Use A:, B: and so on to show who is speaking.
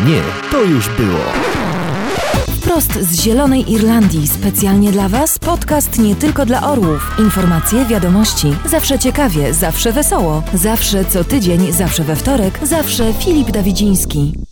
A: Nie, to już było.
B: Prost z Zielonej Irlandii, specjalnie dla Was podcast nie tylko dla orłów. Informacje, wiadomości, zawsze ciekawie, zawsze wesoło, zawsze co tydzień, zawsze we wtorek, zawsze Filip Dawidziński.